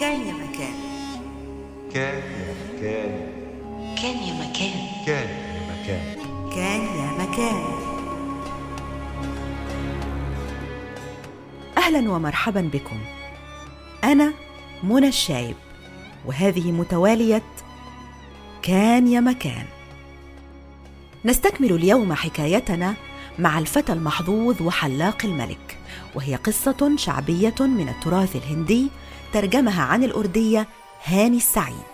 كان يا مكان. كان يا مكان. كان يا مكان. كان يا مكان. كان يا مكان. أهلا ومرحبا بكم. أنا منى الشايب وهذه متوالية كان يا مكان. نستكمل اليوم حكايتنا مع الفتى المحظوظ وحلاق الملك وهي قصة شعبية من التراث الهندي ترجمها عن الأردية هاني السعيد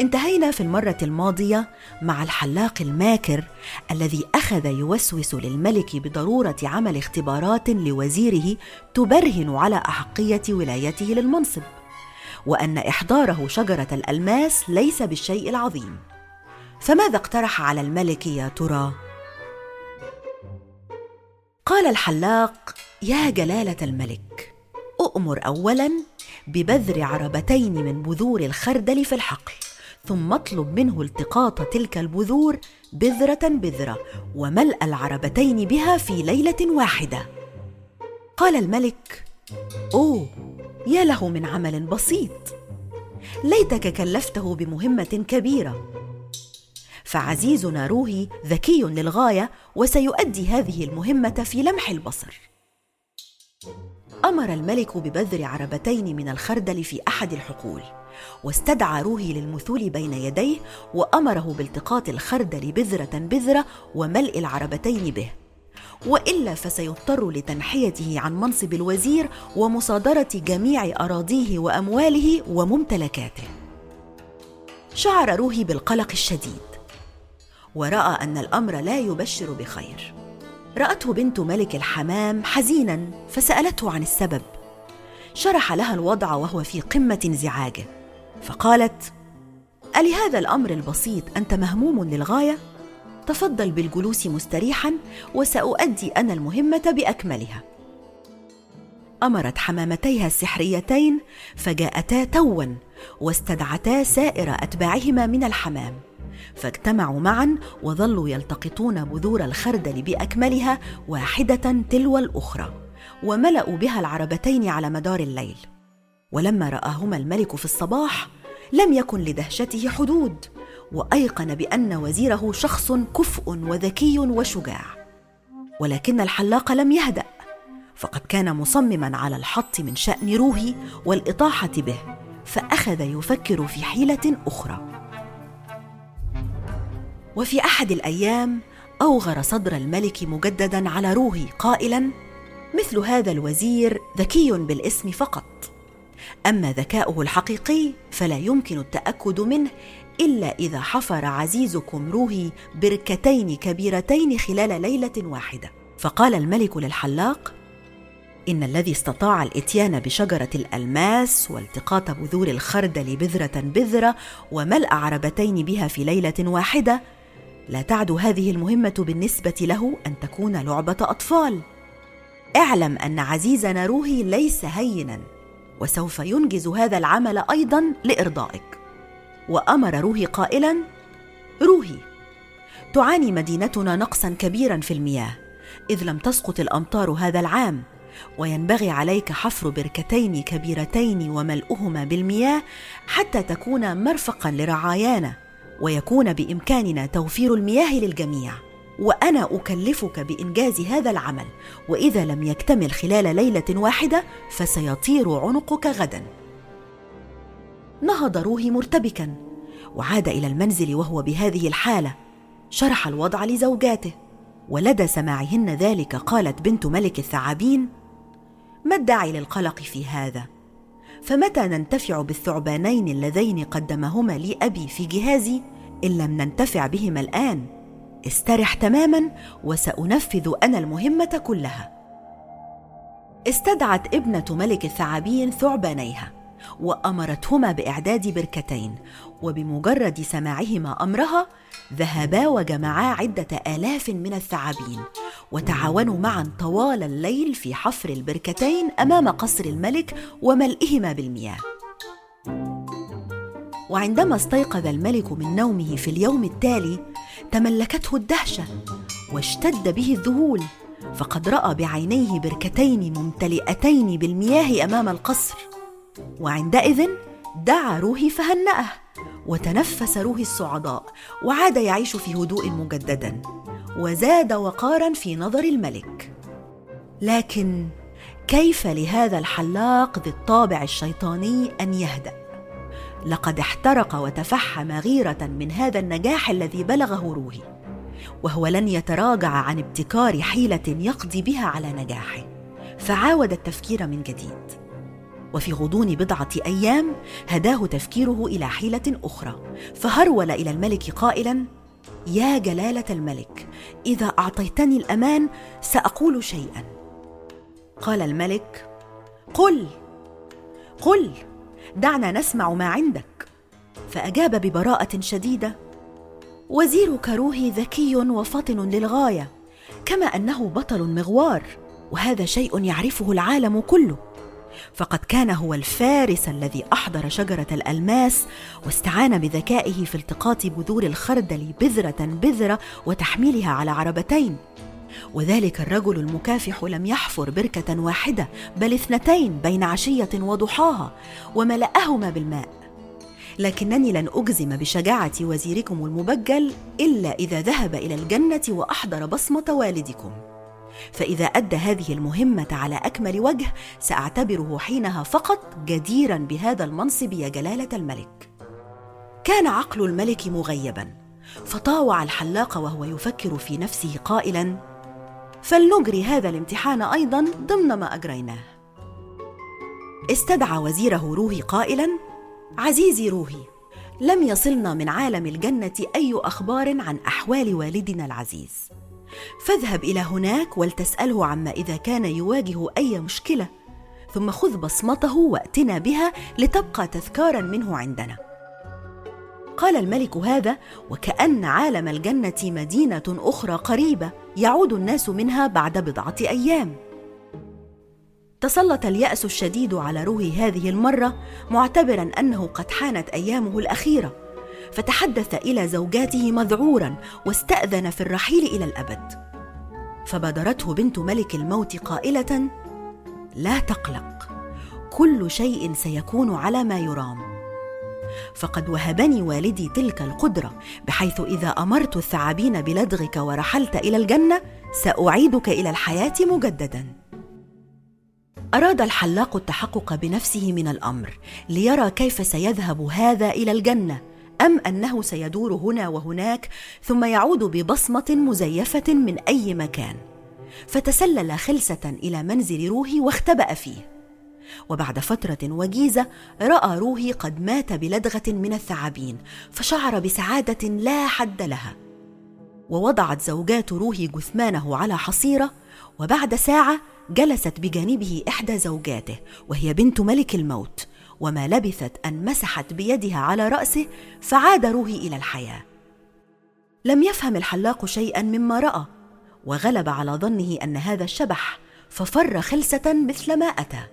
انتهينا في المرة الماضية مع الحلاق الماكر الذي أخذ يوسوس للملك بضرورة عمل اختبارات لوزيره تبرهن على أحقية ولايته للمنصب، وأن إحضاره شجرة الألماس ليس بالشيء العظيم. فماذا اقترح على الملك يا ترى؟ قال الحلاق: يا جلالة الملك، أؤمر أولاً ببذر عربتين من بذور الخردل في الحقل ثم اطلب منه التقاط تلك البذور بذرة بذرة وملء العربتين بها في ليلة واحدة. قال الملك: أوه يا له من عمل بسيط. ليتك كلفته بمهمة كبيرة. فعزيزنا روهي ذكي للغاية وسيؤدي هذه المهمة في لمح البصر. أمر الملك ببذر عربتين من الخردل في أحد الحقول واستدعى روهي للمثول بين يديه وأمره بالتقاط الخردل بذرة بذرة وملء العربتين به. وإلا فسيضطر لتنحيته عن منصب الوزير ومصادرة جميع أراضيه وأمواله وممتلكاته. شعر روهي بالقلق الشديد. ورأى أن الأمر لا يبشر بخير. رأته بنت ملك الحمام حزينا فسألته عن السبب. شرح لها الوضع وهو في قمة انزعاجه. فقالت ألهذا الأمر البسيط؟ أنت مهموم للغاية؟ تفضل بالجلوس مستريحا وسأؤدي أنا المهمة بأكملها. أمرت حمامتيها السحريتين فجاءتا توا. واستدعتا سائر أتباعهما من الحمام. فاجتمعوا معا وظلوا يلتقطون بذور الخردل بأكملها واحدة تلو الأخرى وملأوا بها العربتين على مدار الليل. ولما رآهما الملك في الصباح لم يكن لدهشته حدود وأيقن بأن وزيره شخص كفء وذكي وشجاع. ولكن الحلاق لم يهدأ فقد كان مصمما على الحط من شأن روحي والإطاحة به. فأخذ يفكر في حيلة أخرى. وفي أحد الأيام أوغر صدر الملك مجددا على روحي قائلا مثل هذا الوزير ذكي بالاسم فقط. أما ذكاؤه الحقيقي فلا يمكن التأكد منه إلا إذا حفر عزيزكم روحي بركتين كبيرتين خلال ليلة واحدة. فقال الملك للحلاق إن الذي استطاع الإتيان بشجرة الألماس والتقاط بذور الخردل بذرة بذرة وملا عربتين بها في ليلة واحدة لا تعد هذه المهمة بالنسبة له أن تكون لعبة أطفال. اعلم أن عزيزنا روحي ليس هينا وسوف ينجز هذا العمل أيضا لإرضائك. وأمر روحي قائلا روحي تعاني مدينتنا نقصا كبيرا في المياه إذ لم تسقط الأمطار هذا العام وينبغي عليك حفر بركتين كبيرتين وملؤهما بالمياه حتى تكون مرفقا لرعايانا ويكون بإمكاننا توفير المياه للجميع. وأنا أكلفك بإنجاز هذا العمل وإذا لم يكتمل خلال ليلة واحدة فسيطير عنقك غدا. نهض روحي مرتبكا. وعاد إلى المنزل وهو بهذه الحالة. شرح الوضع لزوجاته. ولدى سماعهن ذلك قالت بنت ملك الثعابين ما الداعي للقلق في هذا؟ فمتى ننتفع بالثعبانين اللذين قدمهما لي ابي في جهازي إن لم ننتفع بهما الآن؟ استرح تماما وسأنفذ أنا المهمة كلها. استدعت ابنة ملك الثعابين ثعبانيها وأمرتهما بإعداد بركتين وبمجرد سماعهما أمرها ذهبا وجمعا عدة آلاف من الثعابين وتعاونوا معا طوال الليل في حفر البركتين أمام قصر الملك وملئهما بالمياه. وعندما استيقظ الملك من نومه في اليوم التالي تملكته الدهشة واشتد به الذهول فقد رأى بعينيه بركتين ممتلئتين بالمياه أمام القصر وعندئذ دعا روحي فهنأه. وتنفس روحي الصعداء وعاد يعيش في هدوء مجددا وزاد وقارا في نظر الملك. لكن كيف لهذا الحلاق ذي الطابع الشيطاني أن يهدأ؟ لقد احترق وتفحم غيرة من هذا النجاح الذي بلغه روحي وهو لن يتراجع عن ابتكار حيلة يقضي بها على نجاحه فعاود التفكير من جديد. وفي غضون بضعة أيام هداه تفكيره إلى حيلة أخرى فهرول إلى الملك قائلا يا جلالة الملك إذا أعطيتني الأمان سأقول شيئا. قال الملك قل قل دعنا نسمع ما عندك. فأجاب ببراءة شديدة وزيرك روحي ذكي وفطن للغاية كما أنه بطل مغوار وهذا شيء يعرفه العالم كله. فقد كان هو الفارس الذي أحضر شجرة الألماس واستعان بذكائه في التقاط بذور الخردل بذرة بذرة وتحميلها على عربتين. وذلك الرجل المكافح لم يحفر بركة واحدة بل اثنتين بين عشية وضحاها وملأهما بالماء. لكنني لن أجزم بشجاعة وزيركم المبجل إلا إذا ذهب إلى الجنة وأحضر بصمة والدكم. فإذا أدى هذه المهمة على أكمل وجه سأعتبره حينها فقط جديرا بهذا المنصب يا جلالة الملك. كان عقل الملك مغيبا فطاوع الحلاق وهو يفكر في نفسه قائلا فلنجري هذا الامتحان أيضا ضمن ما أجريناه. استدعى وزيره روحي قائلا عزيزي روحي لم يصلنا من عالم الجنة أي أخبار عن أحوال والدنا العزيز. فاذهب إلى هناك ولتسأله عما إذا كان يواجه أي مشكلة ثم خذ بصمته وأتنا بها لتبقى تذكارا منه عندنا. قال الملك هذا وكأن عالم الجنة مدينة أخرى قريبة يعود الناس منها بعد بضعة أيام. تسلط اليأس الشديد على روحي هذه المرة معتبرا أنه قد حانت أيامه الأخيرة. فتحدث إلى زوجاته مذعورا واستأذن في الرحيل إلى الأبد. فبادرته بنت ملك الموت قائلة لا تقلق كل شيء سيكون على ما يرام. فقد وهبني والدي تلك القدرة بحيث إذا أمرت الثعابين بلدغك ورحلت إلى الجنة سأعيدك إلى الحياة مجددا. أراد الحلاق التحقق بنفسه من الأمر ليرى كيف سيذهب هذا إلى الجنة. أم أنه سيدور هنا وهناك ثم يعود ببصمة مزيفة من أي مكان. فتسلل خلسة إلى منزل روحي واختبأ فيه. وبعد فترة وجيزة رأى روحي قد مات بلدغة من الثعابين فشعر بسعادة لا حد لها. ووضعت زوجات روحي جثمانه على حصيرة وبعد ساعة جلست بجانبه إحدى زوجاته وهي بنت ملك الموت. وما لبثت أن مسحت بيدها على رأسه فعاد روحي إلى الحياة. لم يفهم الحلاق شيئا مما رأى وغلب على ظنه أن هذا الشبح ففر خلسة مثل ما أتى.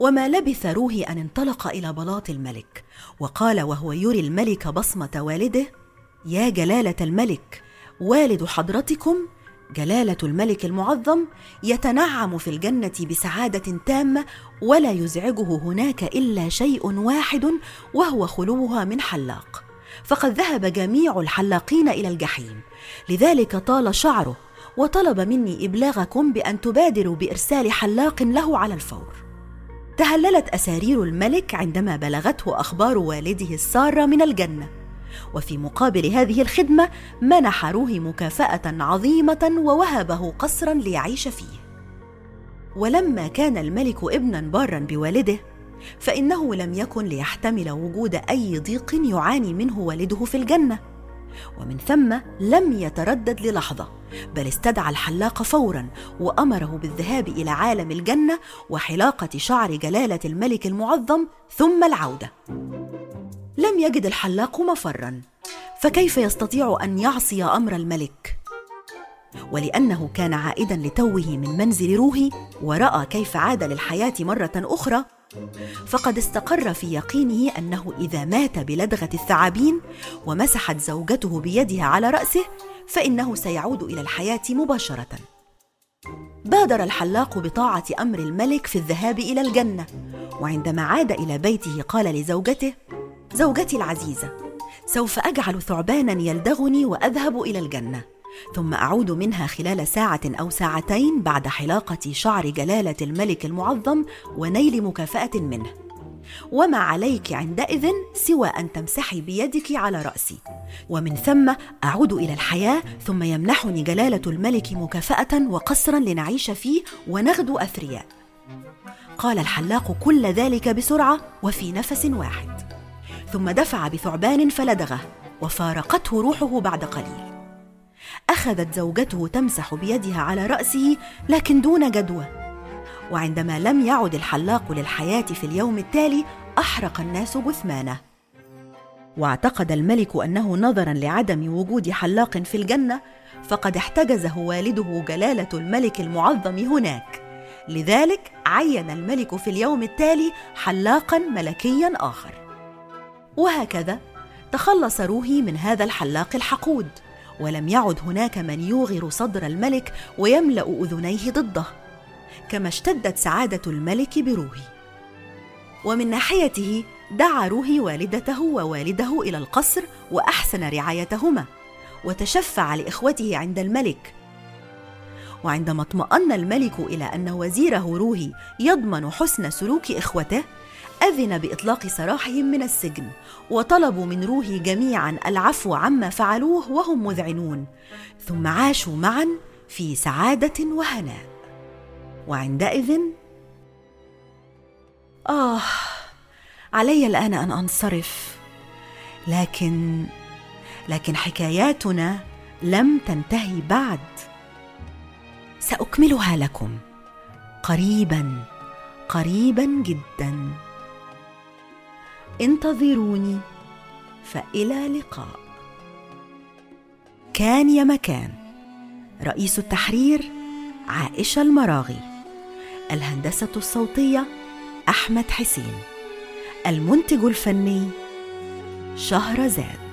وما لبث روحي أن انطلق إلى بلاط الملك وقال وهو يري الملك بصمة والده يا جلالة الملك والد حضرتكم جلالة الملك المعظم يتنعم في الجنة بسعادة تامة ولا يزعجه هناك إلا شيء واحد وهو خلوها من حلاق. فقد ذهب جميع الحلاقين إلى الجحيم. لذلك طال شعره وطلب مني إبلاغكم بأن تبادروا بإرسال حلاق له على الفور. تهللت أسارير الملك عندما بلغته أخبار والده السارة من الجنة. وفي مقابل هذه الخدمة منح روحي مكافأة عظيمة ووهبه قصرا ليعيش فيه. ولما كان الملك ابنا بارا بوالده فإنه لم يكن ليحتمل وجود أي ضيق يعاني منه والده في الجنة. ومن ثم لم يتردد للحظة بل استدعى الحلاق فورا وأمره بالذهاب إلى عالم الجنة وحلاقة شعر جلالة الملك المعظم ثم العودة. لم يجد الحلاق مفرا فكيف يستطيع أن يعصي أمر الملك؟ ولأنه كان عائدا لتوه من منزل روحي ورأى كيف عاد للحياة مرة أخرى فقد استقر في يقينه أنه إذا مات بلدغة الثعابين ومسحت زوجته بيدها على رأسه فإنه سيعود إلى الحياة مباشرة. بادر الحلاق بطاعة أمر الملك في الذهاب إلى الجنة وعندما عاد إلى بيته قال لزوجته زوجتي العزيزة سوف أجعل ثعبانا يلدغني وأذهب إلى الجنة ثم أعود منها خلال ساعة أو ساعتين بعد حلاقة شعر جلالة الملك المعظم ونيل مكافأة منه. وما عليك عندئذ سوى أن تمسحي بيدك على رأسي. ومن ثم أعود إلى الحياة ثم يمنحني جلالة الملك مكافأة وقصرا لنعيش فيه ونغدو أثرياء. قال الحلاق كل ذلك بسرعة وفي نفس واحد. ثم دفع بثعبان فلدغه وفارقته روحه بعد قليل. أخذت زوجته تمسح بيدها على رأسه لكن دون جدوى. وعندما لم يعد الحلاق للحياة في اليوم التالي أحرق الناس جثمانه. واعتقد الملك أنه نظرا لعدم وجود حلاق في الجنة فقد احتجزه والده جلالة الملك المعظم هناك. لذلك عين الملك في اليوم التالي حلاقا ملكيا آخر. وهكذا تخلص روحي من هذا الحلاق الحقود ولم يعد هناك من يوغر صدر الملك ويملأ أذنيه ضده كما اشتدت سعادة الملك بروحي. ومن ناحيته دعا روحي والدته ووالده إلى القصر وأحسن رعايتهما وتشفع لإخوته عند الملك. وعندما اطمأن الملك إلى أن وزيره روحي يضمن حسن سلوك إخوته أذن بإطلاق سراحهم من السجن وطلبوا من روحي جميعا العفو عما فعلوه وهم مذعنون ثم عاشوا معا في سعادة وهناء. وعندئذ آه علي الآن أن أنصرف. لكن لكن حكاياتنا لم تنتهي بعد. سأكملها لكم. قريبا قريبا جدا. انتظروني. فإلى لقاء. كان يا مكان. رئيس التحرير عائشة المراغي. الهندسة الصوتية أحمد حسين. المنتج الفني شهرزاد.